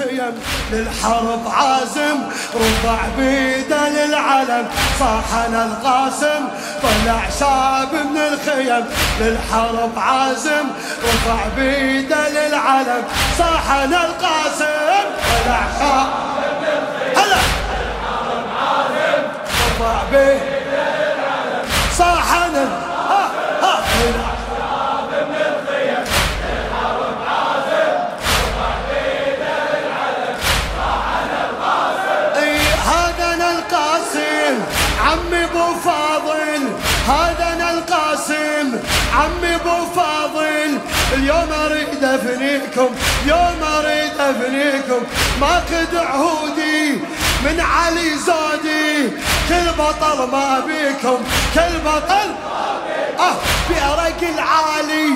الخيم للحرب عازم رفع بيده للعلم صاحنا القاسم طلع شاب من الخيم للحرب عازم رفع بيده للعلم صاحنا القاسم طلع شاب هلا رفع بيده للعلم صاحنا عمي أبو فاضل هذا أنا القاسم. عمي أبو فاضل اليوم أريد أفنيكم يوم أريد أفنيكم. ما خد عهودي من علي زودي كل بطل ما بيكم كل بطل أه بأرق العالي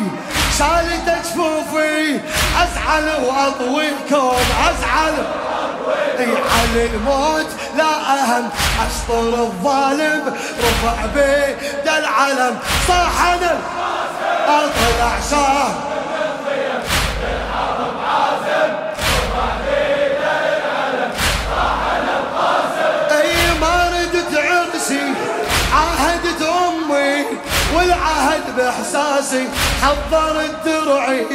شالت جفوفي أزعل وأطويكم أزعل على الموت لا أهم. أسطر الظالم رفع بيد العلم صاحنا أطلع شاه إي ما ردت عاهدت أمي والعهد بإحساسي حضرت درعي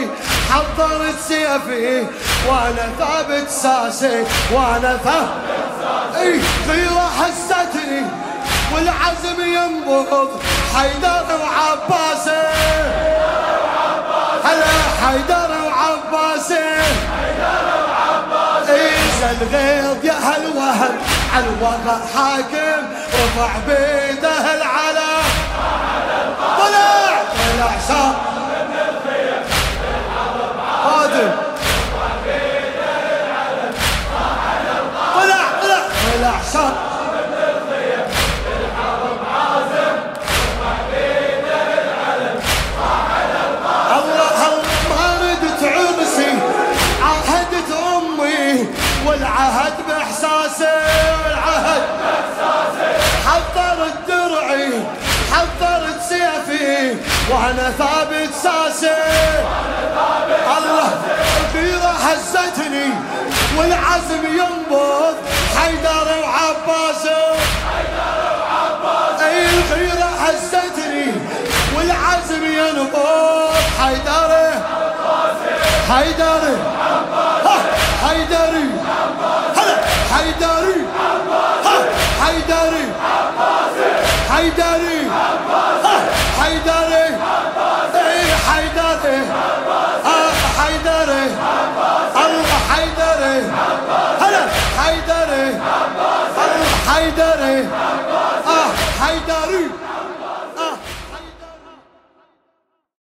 حضرت سيفي وأنا ثابت ساسي وأنا ثابت ساسي. غيره حستني والعزم ينبض. حيدر وعباسي هلا حيدر وعباسي عيسى الغيظ يا هالوهن على الوضع حاكم رفع بيده العلم والعهد باحساسي العهد. باحساسي حضرت درعي حضرت سيفي. وأنا ثابت ساسي. الله الغيرة هزتني والعزم ينبض. حيدر وعباس. أي الغيرة هزتني والعزم ينبض. حيدر حيدر. حيدري. هلا. حيدري. حيدري. حيدري. حيدري. اي حيدري. حيدري. الله حيدري. حيدري. حيدري. آه حيدري.